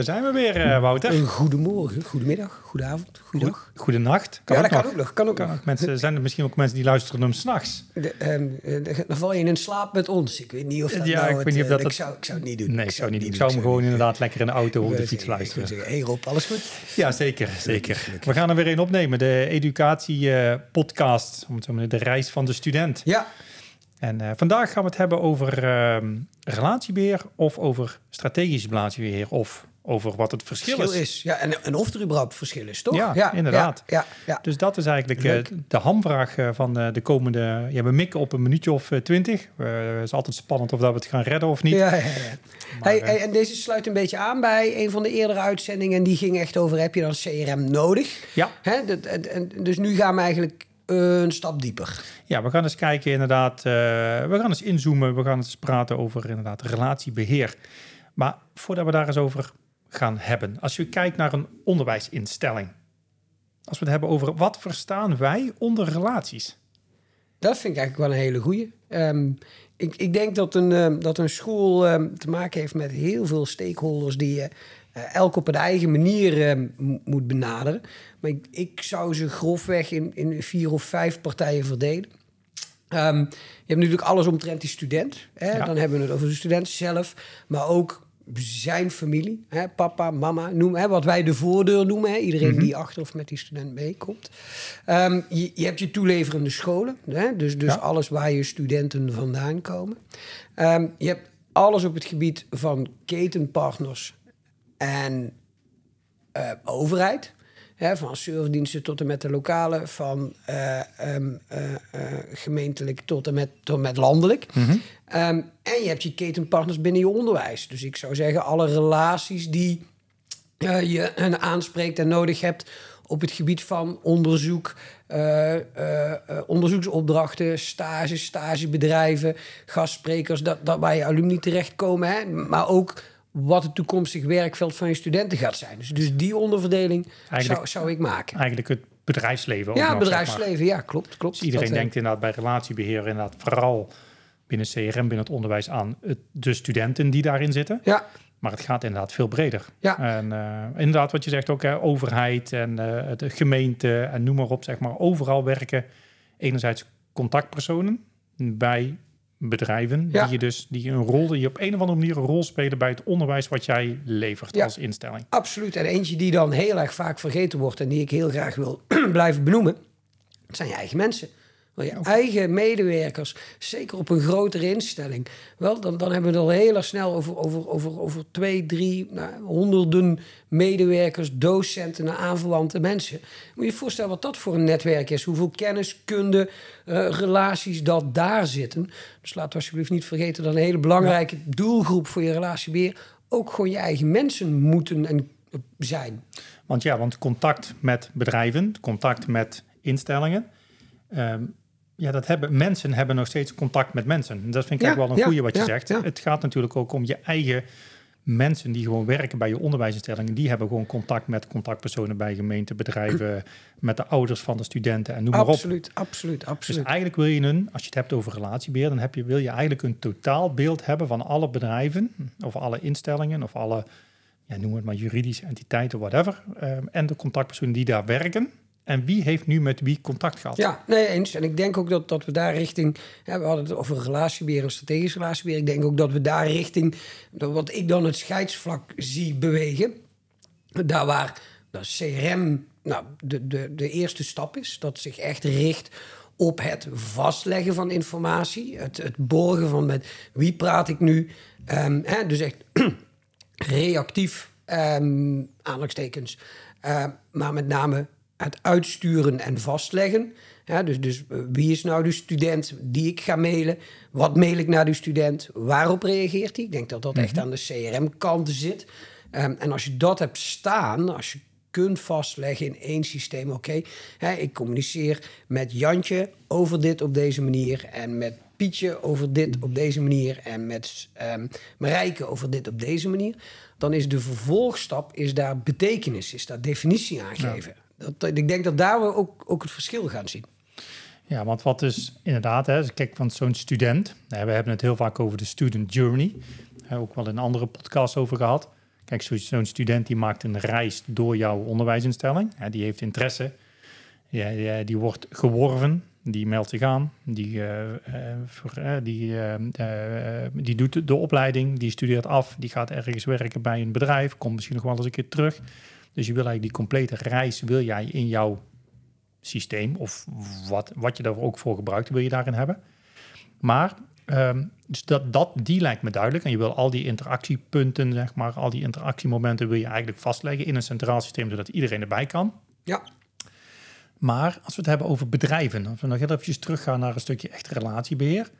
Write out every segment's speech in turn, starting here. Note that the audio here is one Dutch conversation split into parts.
Daar zijn we weer, uh, Wouter. Een goedemorgen, goedemiddag, goedenavond, goedendag. Goedenacht. Kan ja, dat kan ook nog. Kan ook nog. Mensen, zijn er misschien ook mensen die luisteren hem s'nachts? Um, dan val je in slaap met ons. Ik weet niet of dat ja, nou ik weet niet of dat, ik, zou, ik zou het niet doen. Nee, ik zou, niet doen. Ik zou hem gewoon inderdaad lekker in de auto of de fiets luisteren. Hé hey Rob, alles goed? Ja, zeker. zeker. We gaan er weer een opnemen. De educatie-podcast, om het zo maar de reis van de student. Ja. En uh, vandaag gaan we het hebben over uh, relatiebeheer of over strategisch relatiebeheer of over wat het verschil, verschil is. is. Ja, en, en of er überhaupt verschil is, toch? Ja, ja inderdaad. Ja, ja, Dus dat is eigenlijk uh, de hamvraag van de komende... Ja, we mikken op een minuutje of twintig. Het is altijd spannend of dat we het gaan redden of niet. Ja, ja. Maar, hey, hey, en deze sluit een beetje aan bij een van de eerdere uitzendingen. En die ging echt over, heb je dan CRM nodig? Ja. Hè? Dus nu gaan we eigenlijk een stap dieper. Ja, we gaan eens kijken inderdaad. Uh, we gaan eens inzoomen. We gaan eens praten over inderdaad relatiebeheer. Maar voordat we daar eens over gaan hebben. Als je kijkt naar een onderwijsinstelling. Als we het hebben over wat verstaan wij onder relaties? Dat vind ik eigenlijk wel een hele goeie. Um, ik, ik, denk dat een, uh, dat een school uh, te maken heeft met heel veel stakeholders die je uh, elk op een eigen manier moet benaderen. Maar ik, ik, zou ze grofweg in, in vier of vijf partijen verdelen. Je hebt natuurlijk alles omtrent die student. Hè? Ja. Dan hebben we het over de student zelf, maar ook zijn familie, hè, papa, mama, noem hè, wat wij de voordeur noemen. Hè, iedereen mm -hmm. die achter of met die student meekomt. Um, je, je, hebt je toeleverende scholen, hè, dus, dus ja. alles waar je studenten vandaan komen. Um, je hebt alles op het gebied van ketenpartners en uh, overheid. Hè, van surfdiensten tot en met de lokale, van uh, um, uh, gemeentelijk tot en met, tot en met landelijk. Mhm. Mm -hmm. um, en je hebt je ketenpartners binnen je onderwijs. Dus ik zou zeggen, alle relaties die je aanspreekt en nodig hebt op het gebied van onderzoek, uh, uh, onderzoeksopdrachten, stages, stagebedrijven, gastsprekers, dat, dat waar je alumni terechtkomen. Hè? Maar ook wat het toekomstig werkveld van je studenten gaat zijn. Dus, dus die onderverdeling zou, zou ik maken. Eigenlijk het bedrijfsleven Ja, nog, bedrijfsleven, zeg maar. ja, klopt. klopt. Dus iedereen dat, denkt inderdaad bij relatiebeheer inderdaad vooral binnen CRM, binnen het onderwijs aan het, de studenten die daarin zitten. Ja. Maar het gaat inderdaad veel breder. Ja. En uh, inderdaad, wat je zegt ook, hè, overheid en uh, de gemeente en noem maar op, zeg maar, overal werken enerzijds contactpersonen bij bedrijven Ja. die je dus die een rol, die op een of andere manier een rol spelen bij het onderwijs wat jij levert Ja. als instelling. Absoluut. En eentje die dan heel erg vaak vergeten wordt en die ik heel graag wil blijven benoemen, dat zijn je eigen mensen. Je eigen medewerkers, zeker op een grotere instelling. Wel, dan, dan hebben we het al heel erg snel over, over, over, over twee, drie, nou, honderden medewerkers, docenten en aanverwante mensen. Moet je je voorstellen wat dat voor een netwerk is. Hoeveel kennis, kunde, uh, relaties dat daar zitten. Dus laat alsjeblieft niet vergeten dat een hele belangrijke ja. doelgroep voor je relatiebeheer ook gewoon je eigen mensen moeten en zijn. Want ja, want contact met bedrijven, contact met instellingen. Um, ja, dat hebben mensen hebben nog steeds contact met mensen. Dat vind ik Ja, ook wel een ja, goede wat je zegt. Het gaat natuurlijk ook om je eigen mensen die gewoon werken bij je onderwijsinstellingen. Die hebben gewoon contact met contactpersonen bij gemeenten, bedrijven, met de ouders van de studenten en noem maar op. Absoluut, absoluut, Dus absoluut. eigenlijk wil je een, als je het hebt over relatiebeheer, dan heb je, wil je eigenlijk een totaalbeeld hebben van alle bedrijven of alle instellingen of alle, ja, noem het maar juridische entiteiten, whatever. Um, en de contactpersonen die daar werken. En wie heeft nu met wie contact gehad? Ja, nee, eens. En ik denk ook dat, dat we daar richting... Hè, we hadden het over relatiebeheer en strategisch relatiebeheer. Ik denk ook dat we daar richting... wat ik dan het scheidsvlak zie bewegen... daar waar dat CRM nou, de, de, de eerste stap is... dat zich echt richt op het vastleggen van informatie... het, het borgen van met wie praat ik nu... Um, hè, dus echt reactief, um, maar met name het uitsturen en vastleggen. Ja, dus, dus wie is nou de student die ik ga mailen? Wat mail ik naar die student? Waarop reageert hij? Ik denk dat dat echt aan de CRM-kant zit. Um, en als je dat hebt staan, als je kunt vastleggen in één systeem... oké, okay, ik communiceer met Jantje over dit op deze manier... en met Pietje over dit op deze manier... en met um, Marijke over dit op deze manier... dan is de vervolgstap, is daar betekenis, is daar definitie aangeven. Ja. Ik denk dat daar we ook, ook het verschil gaan zien. Ja, want wat is inderdaad, hè, kijk, want zo'n student, we hebben het heel vaak over de student journey, ook wel in andere podcasts over gehad. Kijk, zo- zo'n student die maakt een reis door jouw onderwijsinstelling. Hè, die heeft interesse. Ja, die wordt geworven. Die meldt zich aan. Die, eh, eh, eh, die, die doet de opleiding. Die studeert af. Die gaat ergens werken bij een bedrijf. Komt misschien nog wel eens een keer terug. Dus je wil eigenlijk die complete reis wil jij in jouw systeem of wat, wat je daar ook voor gebruikt, wil je daarin hebben. Maar ehm, dus dat, dat, die lijkt me duidelijk. En je wil al die interactiepunten, zeg maar, al die interactiemomenten wil je eigenlijk vastleggen in een centraal systeem, zodat iedereen erbij kan. Ja. Maar als we het hebben over bedrijven, als we nog heel eventjes teruggaan naar een stukje echt relatiebeheer.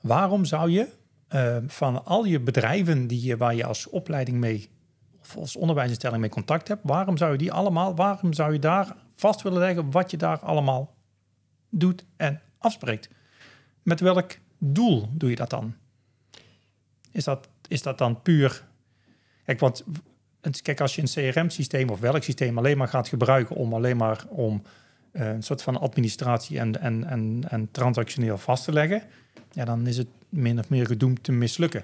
Waarom zou je eh, van al je bedrijven die je, waar je als opleiding mee of als onderwijsinstelling mee contact hebt, waarom zou je die allemaal, waarom zou je daar vast willen leggen wat je daar allemaal doet en afspreekt? Met welk doel doe je dat dan? Is dat, is dat dan puur. Kijk, want kijk, als je een CRM-systeem of welk systeem alleen maar gaat gebruiken om alleen maar om een soort van administratie en, en, en, en transactioneel vast te leggen, ja, dan is het min of meer gedoemd te mislukken.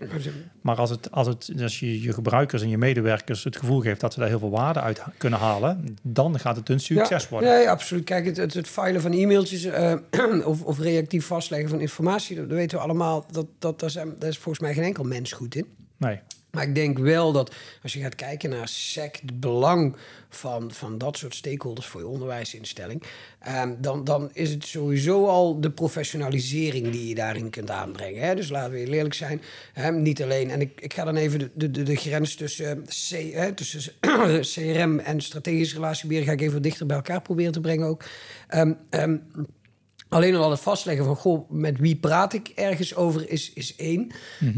Maar als, het, als, het, als je je gebruikers en je medewerkers het gevoel geeft dat ze daar heel veel waarde uit ha- kunnen halen, dan gaat het een succes ja, worden. Nee, absoluut. Kijk, het, het, het filen van e-mailtjes eh, of, of reactief vastleggen van informatie, dat, dat weten we allemaal. Dat, dat, daar, zijn, daar is volgens mij geen enkel mens goed in. Nee. Maar ik denk wel dat als je gaat kijken naar SEC, het belang van, van dat soort stakeholders voor je onderwijsinstelling, ehm, dan, dan is het sowieso al de professionalisering die je daarin kunt aanbrengen. Hè? Dus laten we eerlijk zijn, niet alleen, en ik, ik ga dan even de, de, de, grens tussen, C, hè, tussen CRM en strategisch relatiebeheer, ga ik even dichter bij elkaar proberen te brengen ook. Ehm, ehm, Alleen al het vastleggen van, goh, met wie praat ik ergens over, is, is één.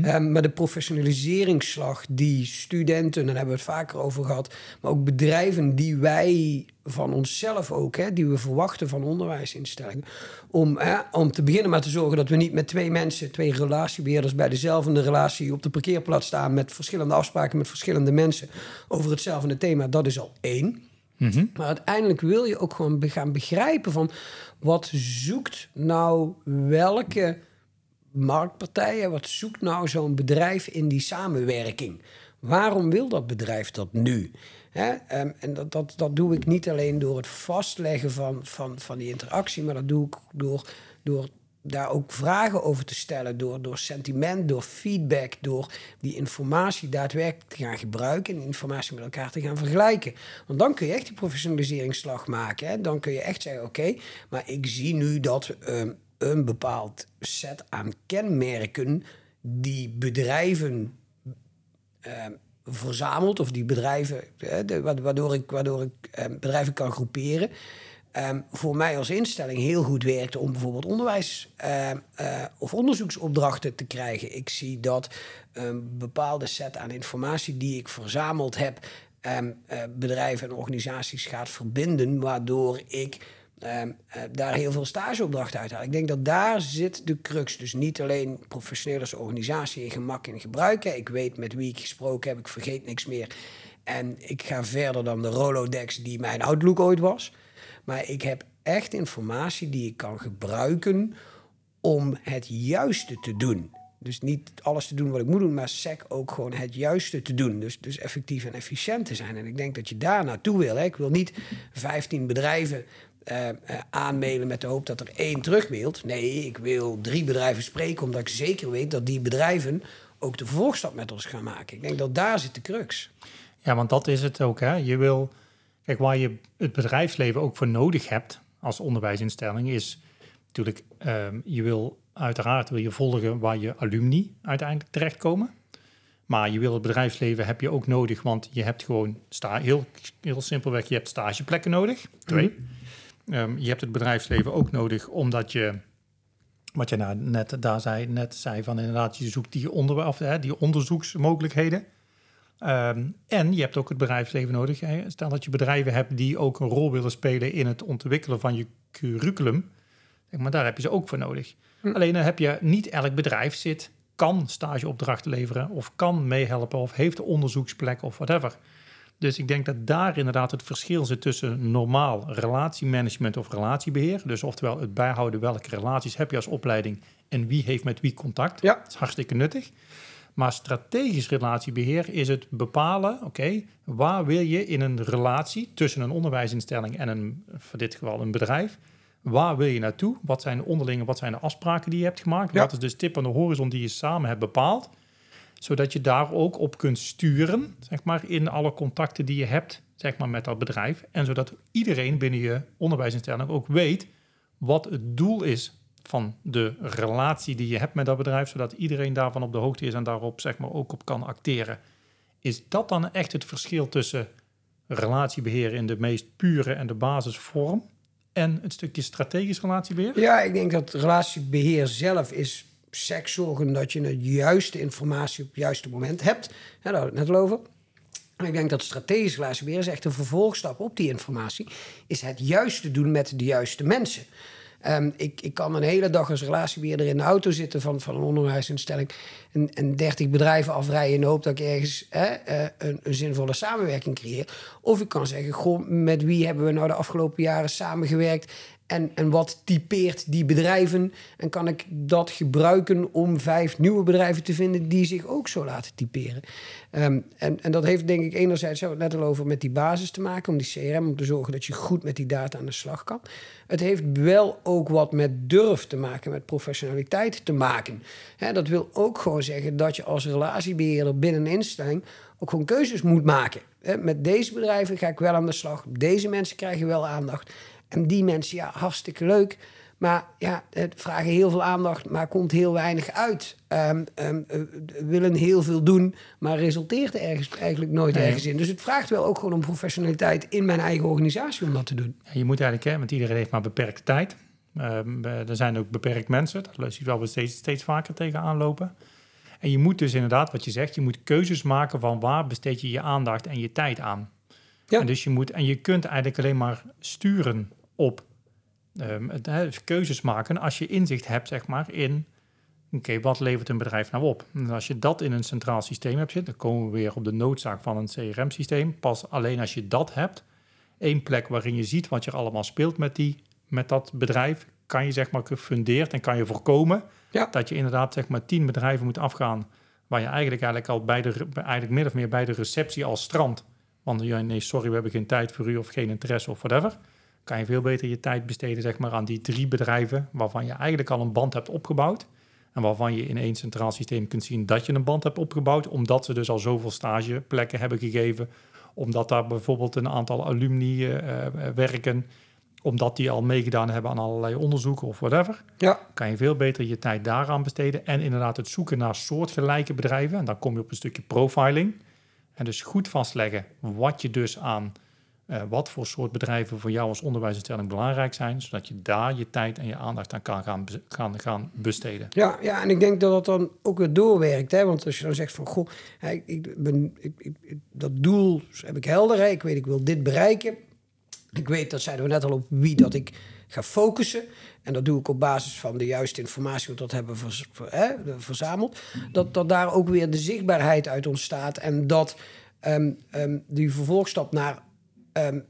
Ehm, maar de professionaliseringsslag die studenten, daar hebben we het vaker over gehad, maar ook bedrijven die wij van onszelf ook, hè, die we verwachten van onderwijsinstellingen, om, hè, om te beginnen maar te zorgen dat we niet met twee mensen, twee relatiebeheerders bij dezelfde relatie op de parkeerplaats staan met verschillende afspraken met verschillende mensen over hetzelfde thema, dat is al één. Maar uiteindelijk wil je ook gewoon gaan begrijpen van wat zoekt nou welke marktpartijen, wat zoekt nou zo'n bedrijf in die samenwerking? Waarom wil dat bedrijf dat nu? Ehm, en dat, dat, dat doe ik niet alleen door het vastleggen van, van, van die interactie, maar dat doe ik door, door daar ook vragen over te stellen, door, door sentiment, door feedback, door die informatie daadwerkelijk te gaan gebruiken en die informatie met elkaar te gaan vergelijken. Want dan kun je echt die professionaliseringsslag maken. Hè? Dan kun je echt zeggen, oké, maar ik zie nu dat ehm, een bepaald set aan kenmerken die bedrijven ehm, verzamelt, of die bedrijven, wa- waardoor ik, waardoor ik ehm, bedrijven kan groeperen. Ehm, voor mij als instelling heel goed werkte om bijvoorbeeld onderwijs ehm, eh, of onderzoeksopdrachten te krijgen. Ik zie dat een bepaalde set aan informatie die ik verzameld heb, ehm, eh, bedrijven en organisaties gaat verbinden, waardoor ik eh, daar heel veel stageopdrachten uit haal. Ik denk dat daar zit de crux. Dus niet alleen professioneel als organisatie in gemak in gebruiken. Ik weet met wie ik gesproken heb, ik vergeet niks meer. En ik ga verder dan de Rolodex die mijn Outlook ooit was. Maar ik heb echt informatie die ik kan gebruiken om het juiste te doen. Dus niet alles te doen wat ik moet doen, maar SEC ook gewoon het juiste te doen. Dus, dus effectief en efficiënt te zijn. En ik denk dat je daar naartoe wil. Hè. Ik wil niet 15 bedrijven aanmailen met de hoop dat er één terugmailt. Nee, ik wil drie bedrijven spreken, omdat ik zeker weet dat die bedrijven ook de vervolgstap met ons gaan maken. Ik denk dat daar zit de crux. Ja, want dat is het ook. Hè? Je wil, kijk, waar je het bedrijfsleven ook voor nodig hebt als onderwijsinstelling, is natuurlijk, ehm, je wil uiteraard wil je volgen waar je alumni uiteindelijk terechtkomen. Maar je wil het bedrijfsleven heb je ook nodig, want je hebt gewoon sta heel, heel simpelweg, je hebt stageplekken nodig. Twee. Ehm, je hebt het bedrijfsleven ook nodig omdat je, wat je nou net daar zei, net zei van inderdaad, je zoekt die, onder, of, hè, die onderzoeksmogelijkheden. Ehm, en je hebt ook het bedrijfsleven nodig. Stel dat je bedrijven hebt die ook een rol willen spelen in het ontwikkelen van je curriculum. Zeg maar daar heb je ze ook voor nodig. Alleen dan heb je niet elk bedrijf zit, kan stageopdrachten leveren of kan meehelpen of heeft een onderzoeksplek of whatever. Dus ik denk dat daar inderdaad het verschil zit tussen normaal relatiemanagement of relatiebeheer. Dus oftewel het bijhouden welke relaties heb je als opleiding en wie heeft met wie contact. Ja. Dat is hartstikke nuttig. Maar strategisch relatiebeheer is het bepalen, oké, waar wil je in een relatie tussen een onderwijsinstelling en een, voor dit geval een bedrijf, waar wil je naartoe? Wat zijn de onderlinge, wat zijn de afspraken die je hebt gemaakt? Ja. Wat is de stip aan de horizon die je samen hebt bepaald? Zodat je daar ook op kunt sturen, zeg maar, in alle contacten die je hebt, zeg maar, met dat bedrijf. En zodat iedereen binnen je onderwijsinstelling ook weet wat het doel is van de relatie die je hebt met dat bedrijf, zodat iedereen daarvan op de hoogte is en daarop zeg maar ook op kan acteren. Is dat dan echt het verschil tussen relatiebeheer in de meest pure en de basisvorm en het stukje strategisch relatiebeheer? Ja, ik denk dat relatiebeheer zelf is seks zorgen dat je de juiste informatie op het juiste moment hebt. Daar hadden we het net over. En ik denk dat strategisch relatiebeheer is echt een vervolgstap op die informatie. Is het juiste doen met de juiste mensen. Ehm, ik, ik kan een hele dag als relatiebeheerder in de auto zitten van, van een onderwijsinstelling en, en 30 bedrijven afrijden in de hoop dat ik ergens hè, eh, een, een zinvolle samenwerking creëer. Of ik kan zeggen, met wie hebben we nou de afgelopen jaren samengewerkt en, en wat typeert die bedrijven? En kan ik dat gebruiken om vijf nieuwe bedrijven te vinden die zich ook zo laten typeren? Ehm, en, en dat heeft denk ik enerzijds, het net al over, met die basis te maken, om die CRM, om te zorgen dat je goed met die data aan de slag kan. Het heeft wel ook wat met durf te maken, met professionaliteit te maken. Hè, dat wil ook gewoon zeggen dat je als relatiebeheerder binnen een instelling ook gewoon keuzes moet maken. Met deze bedrijven ga ik wel aan de slag, deze mensen krijgen wel aandacht. En die mensen, ja, hartstikke leuk. Maar ja, het vragen heel veel aandacht, maar komt heel weinig uit. Um, um, uh, willen heel veel doen, maar resulteert er ergens, eigenlijk nooit Nee. ergens in. Dus het vraagt wel ook gewoon om professionaliteit in mijn eigen organisatie om dat te doen. Ja, Je moet eigenlijk, hè, want iedereen heeft maar beperkte tijd. Ehm, eh, er zijn ook beperkt mensen. Dat zie je wel we steeds, steeds vaker tegenaan lopen. En je moet dus inderdaad, wat je zegt, je moet keuzes maken van waar besteed je je aandacht en je tijd aan. Ja. En, dus je moet, en je kunt eigenlijk alleen maar sturen op ehm, het, dus keuzes maken als je inzicht hebt, zeg maar, in oké, wat levert een bedrijf nou op? En als je dat in een centraal systeem hebt zitten, dan komen we weer op de noodzaak van een CRM-systeem. Pas alleen als je dat hebt, één plek waarin je ziet wat er allemaal speelt met, die, met dat bedrijf, kan je zeg maar gefundeerd en kan je voorkomen Ja. dat je inderdaad zeg maar tien bedrijven moet afgaan waar je eigenlijk, eigenlijk al bij de, eigenlijk min of meer bij de receptie al strandt. Want ja, nee, sorry, we hebben geen tijd voor u of geen interesse of whatever. Kan je veel beter je tijd besteden zeg maar, aan die drie bedrijven waarvan je eigenlijk al een band hebt opgebouwd. En waarvan je in één centraal systeem kunt zien dat je een band hebt opgebouwd, omdat ze dus al zoveel stageplekken hebben gegeven. Omdat daar bijvoorbeeld een aantal alumni eh, eh, werken. Omdat die al meegedaan hebben aan allerlei onderzoeken of whatever Ja, kan je veel beter je tijd daaraan besteden. En inderdaad het zoeken naar soortgelijke bedrijven. En dan kom je op een stukje profiling. En dus goed vastleggen wat je dus aan, eh, wat voor soort bedrijven voor jou als onderwijsinstelling belangrijk zijn. Zodat je daar je tijd en je aandacht aan kan gaan, gaan, gaan besteden. ja, ja, en ik denk dat dat dan ook weer doorwerkt. Hè? Want als je dan zegt van, goh, ik, ben, ik, ik- dat doel heb ik helder. Ik weet, ik wil dit bereiken. Ik weet, dat zeiden we net al, op wie dat ik ga focussen. En dat doe ik op basis van de juiste informatie, want dat hebben we hè, verzameld. Dat, dat daar ook weer de zichtbaarheid uit ontstaat. En dat ehm, ehm, die vervolgstap naar ehm,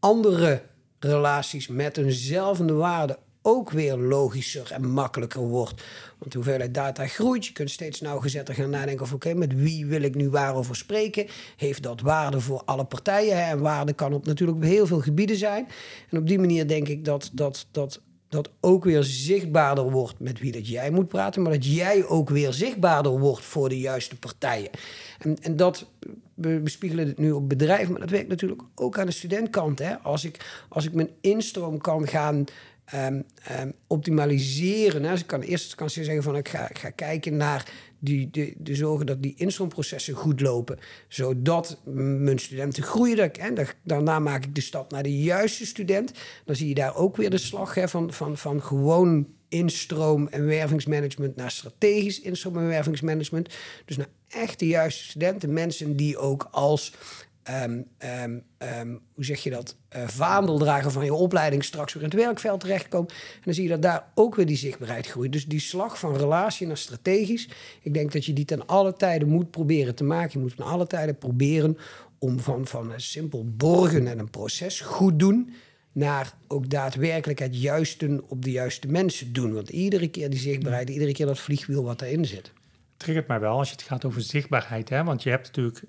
andere relaties met eenzelfde waarde ook weer logischer en makkelijker wordt. Want de hoeveelheid data groeit. Je kunt steeds nauwgezetter gaan nadenken over... oké, met wie wil ik nu waarover spreken? Heeft dat waarde voor alle partijen? En waarde kan op natuurlijk op heel veel gebieden zijn. En op die manier denk ik dat dat, dat, dat ook weer zichtbaarder wordt... met wie dat jij moet praten... maar dat jij ook weer zichtbaarder wordt voor de juiste partijen. En, en dat, we bespiegelen het nu op bedrijven... maar dat werkt natuurlijk ook aan de studentkant. Hè? Als, ik, als ik mijn instroom kan gaan ehm, ehm, optimaliseren. Hè? Dus ik kan eerste instantie zeggen van ik ga, ik ga kijken naar die, de, zorgen dat die instroomprocessen goed lopen. Zodat mijn studenten groeien. Dat- daarna maak ik de stap naar de juiste student. Dan zie je daar ook weer de slag hè, van, van, van gewoon instroom en wervingsmanagement naar strategisch instroom en wervingsmanagement. Dus naar echt de juiste studenten. Mensen die ook als ehm, ehm, ehm, hoe zeg je dat, eh vaandeldrager van je opleiding straks weer in het werkveld terechtkomen. En dan zie je dat daar ook weer die zichtbaarheid groeit. Dus die slag van relatie naar strategisch, ik denk dat je die ten alle tijden moet proberen te maken. Je moet ten alle tijden proberen om van, van een simpel borgen en een proces goed doen naar ook daadwerkelijk het juiste op de juiste mensen doen. Want iedere keer die zichtbaarheid, iedere keer dat vliegwiel wat erin zit. triggert mij wel als je het gaat over zichtbaarheid. Hè? Want je hebt natuurlijk,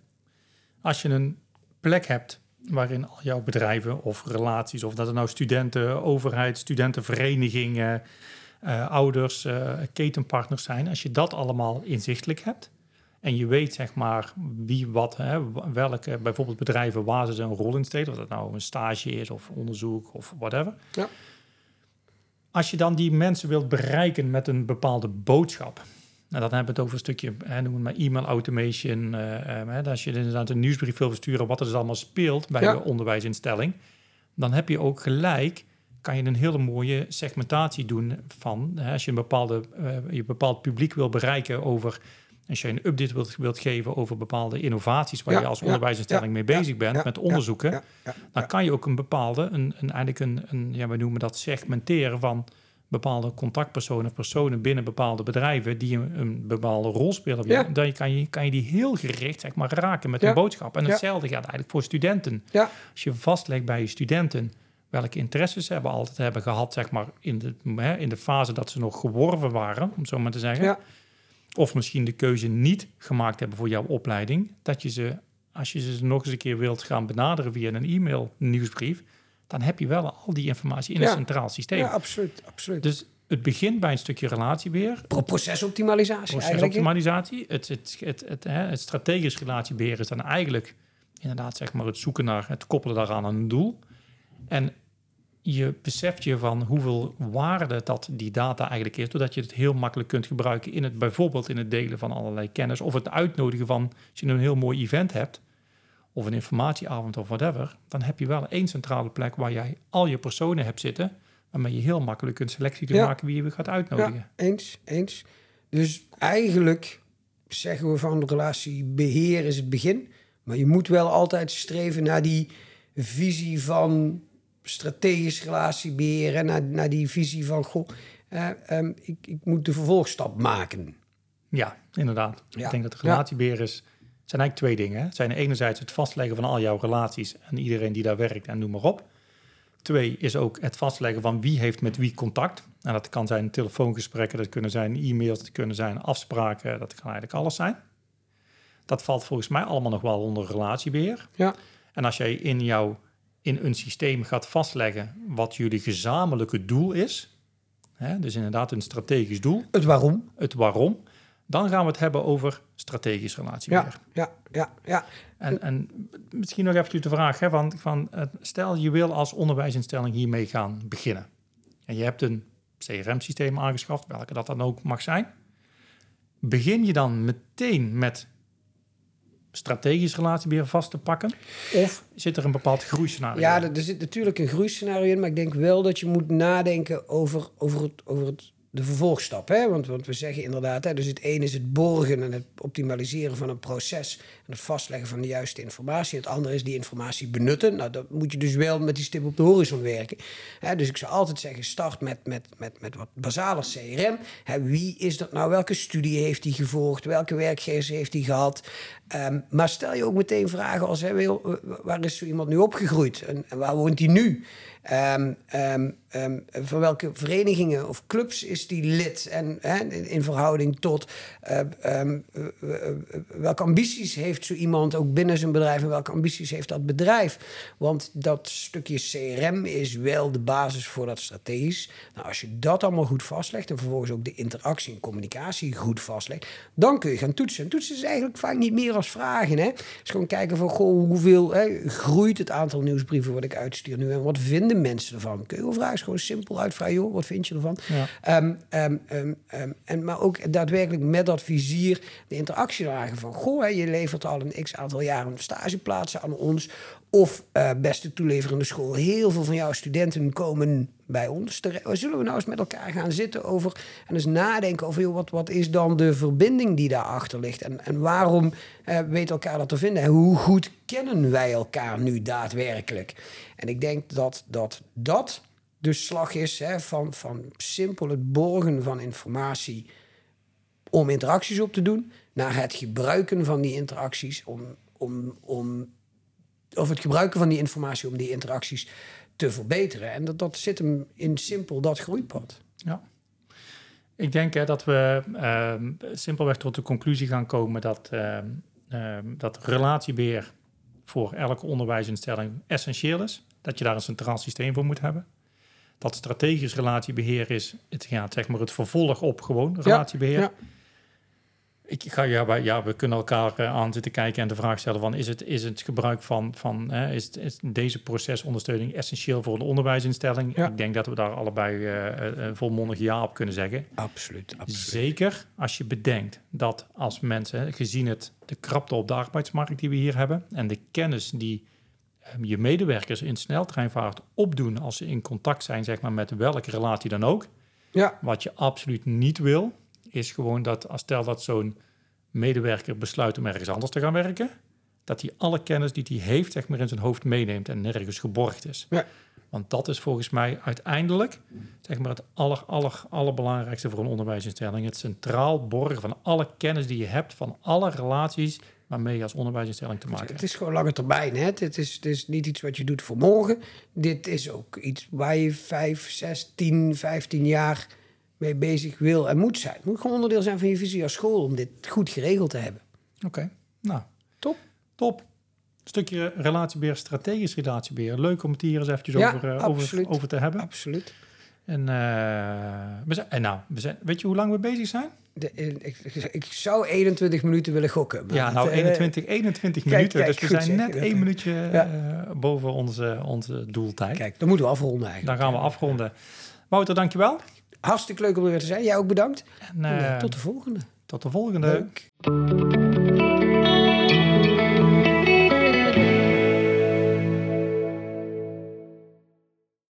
als je een plek hebt waarin al jouw bedrijven of relaties, of dat het nou studenten, overheid, studentenverenigingen, uh, ouders, uh, ketenpartners zijn, als je dat allemaal inzichtelijk hebt en je weet zeg maar wie wat, hè, welke bijvoorbeeld bedrijven waar ze een rol in steken, of dat nou een stage is of onderzoek of whatever. Ja. Als je dan die mensen wilt bereiken met een bepaalde boodschap, nou, dan hebben we het over een stukje, hè, noem het maar e-mail automation. Uh, als je inderdaad een nieuwsbrief wil versturen, wat er dus allemaal speelt bij de onderwijsinstelling, dan heb je ook gelijk, kan je een hele mooie segmentatie doen van, hè, als je een bepaalde, uh, je bepaald publiek wil bereiken over, als je een update wilt, wilt geven over bepaalde innovaties waar je als onderwijsinstelling mee bezig bent, met onderzoeken, dan kan je ook een bepaalde, een, een, eigenlijk een, een, ja, we noemen dat segmenteren van bepaalde contactpersonen, personen binnen bepaalde bedrijven die een, een bepaalde rol spelen. Ja. Dan kan je, kan je die heel gericht zeg maar, raken met een boodschap. En hetzelfde gaat eigenlijk voor studenten. Als je vastlegt bij je studenten welke interesses ze hebben altijd hebben gehad, zeg maar, in de, hè, in de fase dat ze nog geworven waren, om zo maar te zeggen. Of misschien de keuze niet gemaakt hebben voor jouw opleiding, dat je ze, als je ze nog eens een keer wilt gaan benaderen via een e-mail, nieuwsbrief, dan heb je wel al die informatie in een centraal systeem. Ja, absoluut, absoluut. Dus het begint bij een stukje relatiebeheer. procesoptimalisatie Procesoptimalisatie. Het, het, het, het, strategisch relatiebeheer is dan eigenlijk inderdaad zeg maar het zoeken naar het koppelen daaraan aan een doel. En je beseft je van hoeveel waarde dat die data eigenlijk is, doordat je het heel makkelijk kunt gebruiken in het bijvoorbeeld in het delen van allerlei kennis of het uitnodigen van als je een heel mooi event hebt, of een informatieavond of whatever, dan heb je wel één centrale plek waar jij al je personen hebt zitten, waarmee je heel makkelijk kunt selectie te maken wie je gaat uitnodigen. Ja, eens, eens. Dus eigenlijk zeggen we van relatiebeheer is het begin, maar je moet wel altijd streven naar die visie van strategisch relatiebeheer en naar, naar die visie van, goh, eh, um, ik, ik moet de vervolgstap maken. Ja, inderdaad. Ik denk dat de relatiebeheer is het zijn eigenlijk twee dingen. Het zijn enerzijds het vastleggen van al jouw relaties en iedereen die daar werkt en noem maar op. Twee is ook het vastleggen van wie heeft met wie contact. En dat kan zijn telefoongesprekken, dat kunnen zijn e-mails, dat kunnen zijn afspraken, dat kan eigenlijk alles zijn. Dat valt volgens mij allemaal nog wel onder relatiebeheer. Ja. En als jij in jouw in een systeem gaat vastleggen wat jullie gezamenlijke doel is, hè, dus inderdaad een strategisch doel. Het waarom. Het waarom dan gaan we het hebben over strategisch relatiebeheer. Ja, ja, ja. ja. En, en misschien nog even de vraag, hè, van, van, stel je wil als onderwijsinstelling hiermee gaan beginnen. En je hebt een CRM-systeem aangeschaft, welke dat dan ook mag zijn. Begin je dan meteen met strategisch relatiebeheer vast te pakken? Of zit er een bepaald groeiscenario Ja, er, er zit natuurlijk een groeiscenario in, maar ik denk wel dat je moet nadenken over, over, het, over het de vervolgstap. Hè? Want, want we zeggen inderdaad, hè, dus het ene is het borgen en het optimaliseren van een proces en het vastleggen van de juiste informatie. Het andere is die informatie benutten. Nou, dat moet je dus wel met die stip op de horizon werken. Hè? Dus ik zou altijd zeggen, start met, met, met, met wat basale CRM. Hè? Wie is dat nou? Welke studie heeft hij gevolgd? Welke werkgevers heeft hij gehad? Um, maar stel je ook meteen vragen als, hè, waar is zo iemand nu opgegroeid? En waar woont hij nu? Um, um, van welke verenigingen of clubs is die lid? En in verhouding tot uh, welke ambities heeft zo iemand ook binnen zijn bedrijf en welke ambities heeft dat bedrijf? Want dat stukje CRM is wel de basis voor dat strategisch. Nou, als je dat allemaal goed vastlegt en vervolgens ook de interactie en communicatie goed vastlegt, dan kun je gaan toetsen. En toetsen is eigenlijk vaak niet meer als vragen. Hè? Is gewoon kijken van goh, hoeveel groeit het aantal nieuwsbrieven wat ik uitstuur nu en wat vinden mensen ervan? Kun je vragen is gewoon simpel uitvragen, joh, wat vind je ervan? Ja. Ehm, ehm, ehm, en, maar ook daadwerkelijk met dat vizier de interactie dragen van, goh, je levert al een x aantal jaren stageplaatsen aan ons. Of uh, beste toeleverende school, heel veel van jouw studenten komen bij ons. Zullen we nou eens met elkaar gaan zitten over en eens nadenken over joh, wat, wat is dan de verbinding die daarachter ligt? En, en waarom uh, weet elkaar dat te vinden? En hoe goed kennen wij elkaar nu daadwerkelijk? En ik denk dat dat, dat de slag is hè, van, van simpel het borgen van informatie om interacties op te doen, naar het gebruiken van die interacties om, om, om of het gebruiken van die informatie om die interacties te verbeteren. En dat, dat zit hem in simpel dat groeipad. Ja. Ik denk hè, dat we ehm, simpelweg tot de conclusie gaan komen dat, ehm, ehm, dat relatiebeheer voor elke onderwijsinstelling essentieel is. Dat je daar een centraal systeem voor moet hebben. Dat strategisch relatiebeheer is het, ja, zeg maar het vervolg op gewoon relatiebeheer. ja. Ik ga, ja, wij- ja, we kunnen elkaar eh, aan zitten kijken en de vraag stellen van... is het, is het gebruik van, van hè, is, het- is deze procesondersteuning essentieel voor een onderwijsinstelling? Ja. Ik denk dat we daar allebei eh, eh, eh, volmondig ja op kunnen zeggen. Absoluut, absoluut. Zeker als je bedenkt dat als mensen, gezien het de krapte op de arbeidsmarkt die we hier hebben... en de kennis die eh, je medewerkers in sneltreinvaart opdoen... als ze in contact zijn zeg maar, met welke relatie dan ook... Ja, Wat je absoluut niet wil, is gewoon dat als stel dat zo'n medewerker besluit om ergens anders te gaan werken, dat hij alle kennis die hij heeft, zeg maar, in zijn hoofd meeneemt en nergens geborgd is. Ja. Want dat is volgens mij uiteindelijk zeg maar, het aller, aller, allerbelangrijkste voor een onderwijsinstelling. Het centraal borgen van alle kennis die je hebt, van alle relaties waarmee je als onderwijsinstelling te maken het hebt. is gewoon lange termijn. Hè? Het, is, het is niet iets wat je doet voor morgen. Dit is ook iets waar je vijf, zes, tien, vijftien jaar mee bezig wil en moet zijn. Het moet gewoon onderdeel zijn van je visie als school om dit goed geregeld te hebben. Oké, nou, Top. top. Stukje relatiebeheer, strategisch relatiebeheer. Leuk om het hier eens eventjes Ja, over, eh, over, over te hebben. Absoluut. En, eh, we zijn, en nou, we zijn, weet je hoe lang we bezig zijn? De, eh, ik, ik, zou 21 minuten willen gokken. maar ja, nou eh, 21, 21 kijk, minuten. kijk, dus we zijn net één minuutje Ja. boven onze, onze doeltijd. Kijk, dan moeten we afronden eigenlijk. Dan gaan we afronden. Wouter, dankjewel. Hartstikke leuk om er weer te zijn. Jij ook bedankt. En, En, eh, eh, tot de volgende. tot de volgende. Leuk.